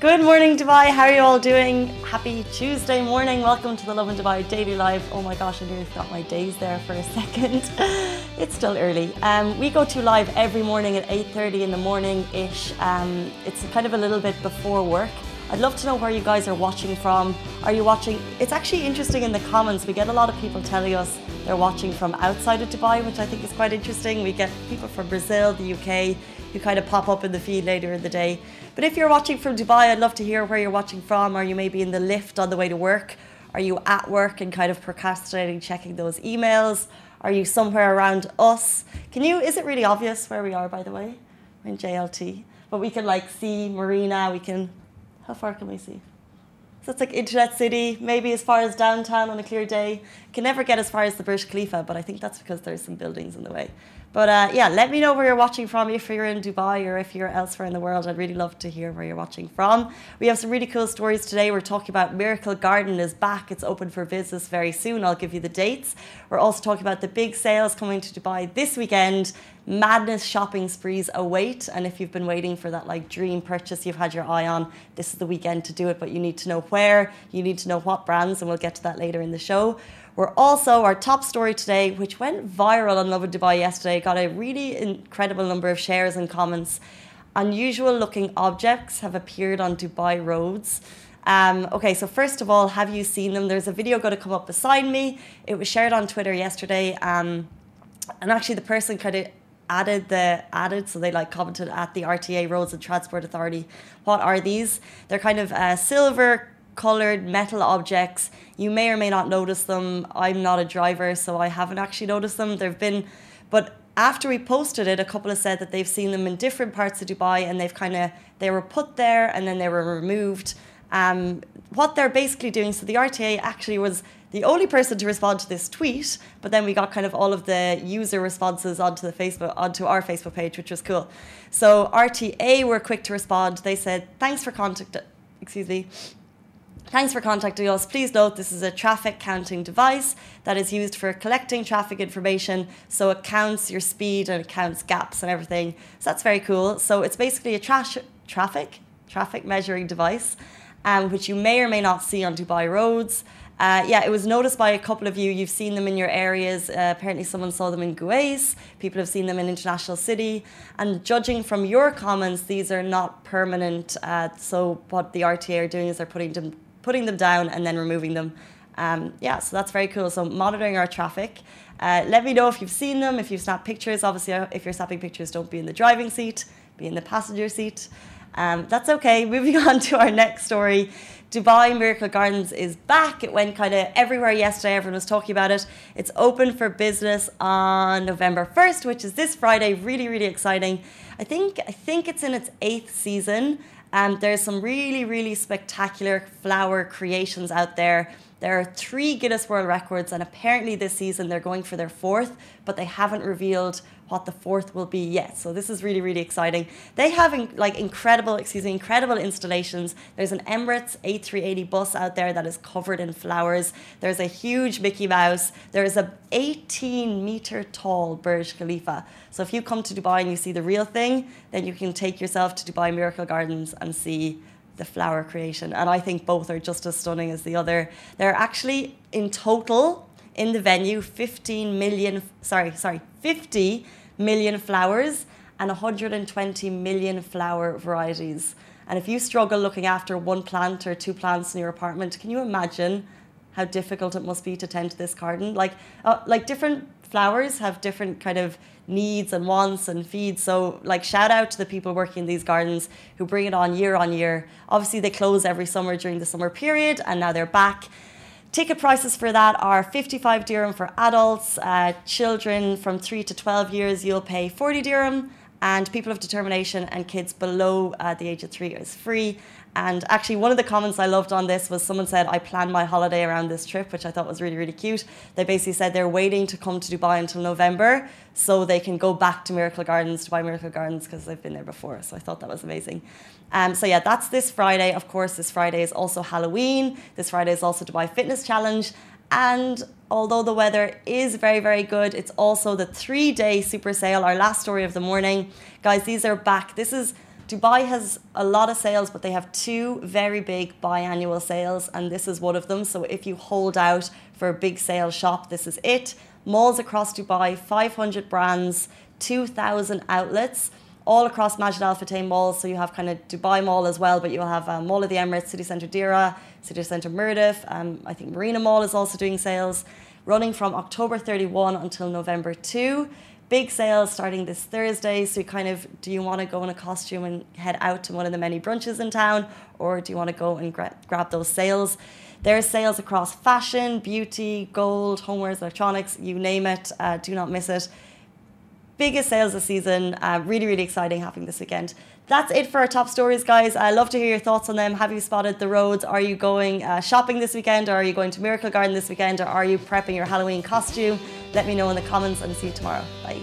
Good morning, Dubai. How are you all doing? Happy Tuesday morning. Welcome to the Lovin Dubai Daily Live. Oh my gosh, I nearly forgot my days there for a second. it's still early. Um, we go to live every morning at 8.30 in the morning ish. Um, it's kind of a little bit before work. I'd love to know where you guys are watching from. Are you watching? It's actually interesting in the comments. We get a lot of people telling us they're watching from outside of Dubai, which I think is quite interesting. We get people from Brazil, the UK, who kind of pop up in the feed later in the day. But if you're watching from Dubai, I'd love to hear where you're watching from. Are you maybe in the lift on the way to work? Are you at work and kind of procrastinating checking those emails? Are you somewhere around us? Can you, is it really obvious where we are, by the way? We're in JLT. But we can like see Marina, we can how far can we see? So it's like Internet City, maybe as far as downtown on a clear day. Can never get as far as the Burj Khalifa, but I think that's because there's some buildings in the way. But uh, yeah, let me know where you're watching from. If you're in Dubai or if you're elsewhere in the world, I'd really love to hear where you're watching from. We have some really cool stories today. We're talking about Miracle Garden is back. It's open for business very soon. I'll give you the dates. We're also talking about the big sales coming to Dubai this weekend. Madness shopping sprees await. And if you've been waiting for that like dream purchase you've had your eye on, this is the weekend to do it. But you need to know where, you need to know what brands, and we'll get to that later in the show. We're also, our top story today, which went viral on Lovin Dubai yesterday, got a really incredible number of shares and comments. Unusual looking objects have appeared on Dubai roads. Um, okay, so first of all, have you seen them? There's a video going to come up beside me. It was shared on Twitter yesterday. Um, and actually, the person kind of added the added so they like commented at the RTA Roads and Transport Authority what are these they're kind of uh, silver colored metal objects. You may or may not notice them. I'm not a driver, so I haven't actually noticed them. There've been, but after we posted it, a couple have said that they've seen them in different parts of Dubai, and they've kind of they were put there and then they were removed. Um, what they're basically doing, so the RTA actually was the only person to respond to this tweet, but then we got kind of all of the user responses onto the Facebook onto our Facebook page, which was cool. So RTA were quick to respond. They said, "Thanks for contact." Excuse me. Thanks for contacting us. Please note this is a traffic counting device that is used for collecting traffic information. So it counts your speed and it counts gaps and everything. So that's very cool. So it's basically a tra- traffic traffic measuring device, um, which you may or may not see on Dubai roads. Uh, yeah, it was noticed by a couple of you. You've seen them in your areas. Uh, apparently, someone saw them in Guais. People have seen them in International City. And judging from your comments, these are not permanent. Uh, so, what the RTA are doing is they're putting them putting them down and then removing them. Um, yeah, so that's very cool. So monitoring our traffic. Uh, let me know if you've seen them, if you've snapped pictures. Obviously, uh, if you're snapping pictures, don't be in the driving seat, be in the passenger seat. Um, that's okay. Moving on to our next story. Dubai Miracle Gardens is back. It went kind of everywhere yesterday. Everyone was talking about it. It's open for business on November 1st, which is this Friday. Really, really exciting. I think I think it's in its eighth season. Um, there's some really, really spectacular flower creations out there. There are three Guinness World Records, and apparently this season they're going for their fourth, but they haven't revealed what the fourth will be yet. So this is really, really exciting. They have in, like incredible, excuse me, incredible installations. There's an Emirates A380 bus out there that is covered in flowers. There's a huge Mickey Mouse. There's a 18 meter tall Burj Khalifa. So if you come to Dubai and you see the real thing, then you can take yourself to Dubai Miracle Gardens and see the flower creation. And I think both are just as stunning as the other. There are actually in total in the venue 15 million, sorry, sorry, 50 million flowers and 120 million flower varieties. And if you struggle looking after one plant or two plants in your apartment, can you imagine how difficult it must be to tend to this garden? Like, uh, like different flowers have different kind of needs and wants and feeds. So, like, shout out to the people working in these gardens who bring it on year on year. Obviously, they close every summer during the summer period, and now they're back. Ticket prices for that are 55 dirham for adults. Uh, children from 3 to 12 years, you'll pay 40 dirham. And people of determination and kids below uh, the age of 3 is free. And actually, one of the comments I loved on this was someone said, I planned my holiday around this trip, which I thought was really, really cute. They basically said they're waiting to come to Dubai until November so they can go back to Miracle Gardens, Dubai Miracle Gardens, because they've been there before. So I thought that was amazing. Um, so, yeah, that's this Friday. Of course, this Friday is also Halloween. This Friday is also Dubai Fitness Challenge. And although the weather is very, very good, it's also the three day super sale, our last story of the morning. Guys, these are back. This is Dubai has a lot of sales, but they have two very big biannual sales, and this is one of them. So if you hold out for a big sale shop, this is it. Malls across Dubai, 500 brands, 2,000 outlets all across Majid Al Futtaim malls. So you have kind of Dubai Mall as well, but you'll have um, Mall of the Emirates, City Centre Deira, City Centre Mirdif. Um, I think Marina Mall is also doing sales, running from October 31 until November 2 big sales starting this Thursday. So, kind of, do you want to go in a costume and head out to one of the many brunches in town, or do you want to go and gra- grab those sales? There are sales across fashion, beauty, gold, homewares, electronics, you name it. Uh, do not miss it. Biggest sales this season. Uh, really, really exciting happening this weekend. That's it for our top stories, guys. I love to hear your thoughts on them. Have you spotted the roads? Are you going uh, shopping this weekend, or are you going to Miracle Garden this weekend, or are you prepping your Halloween costume? Let me know in the comments and see you tomorrow. Bye.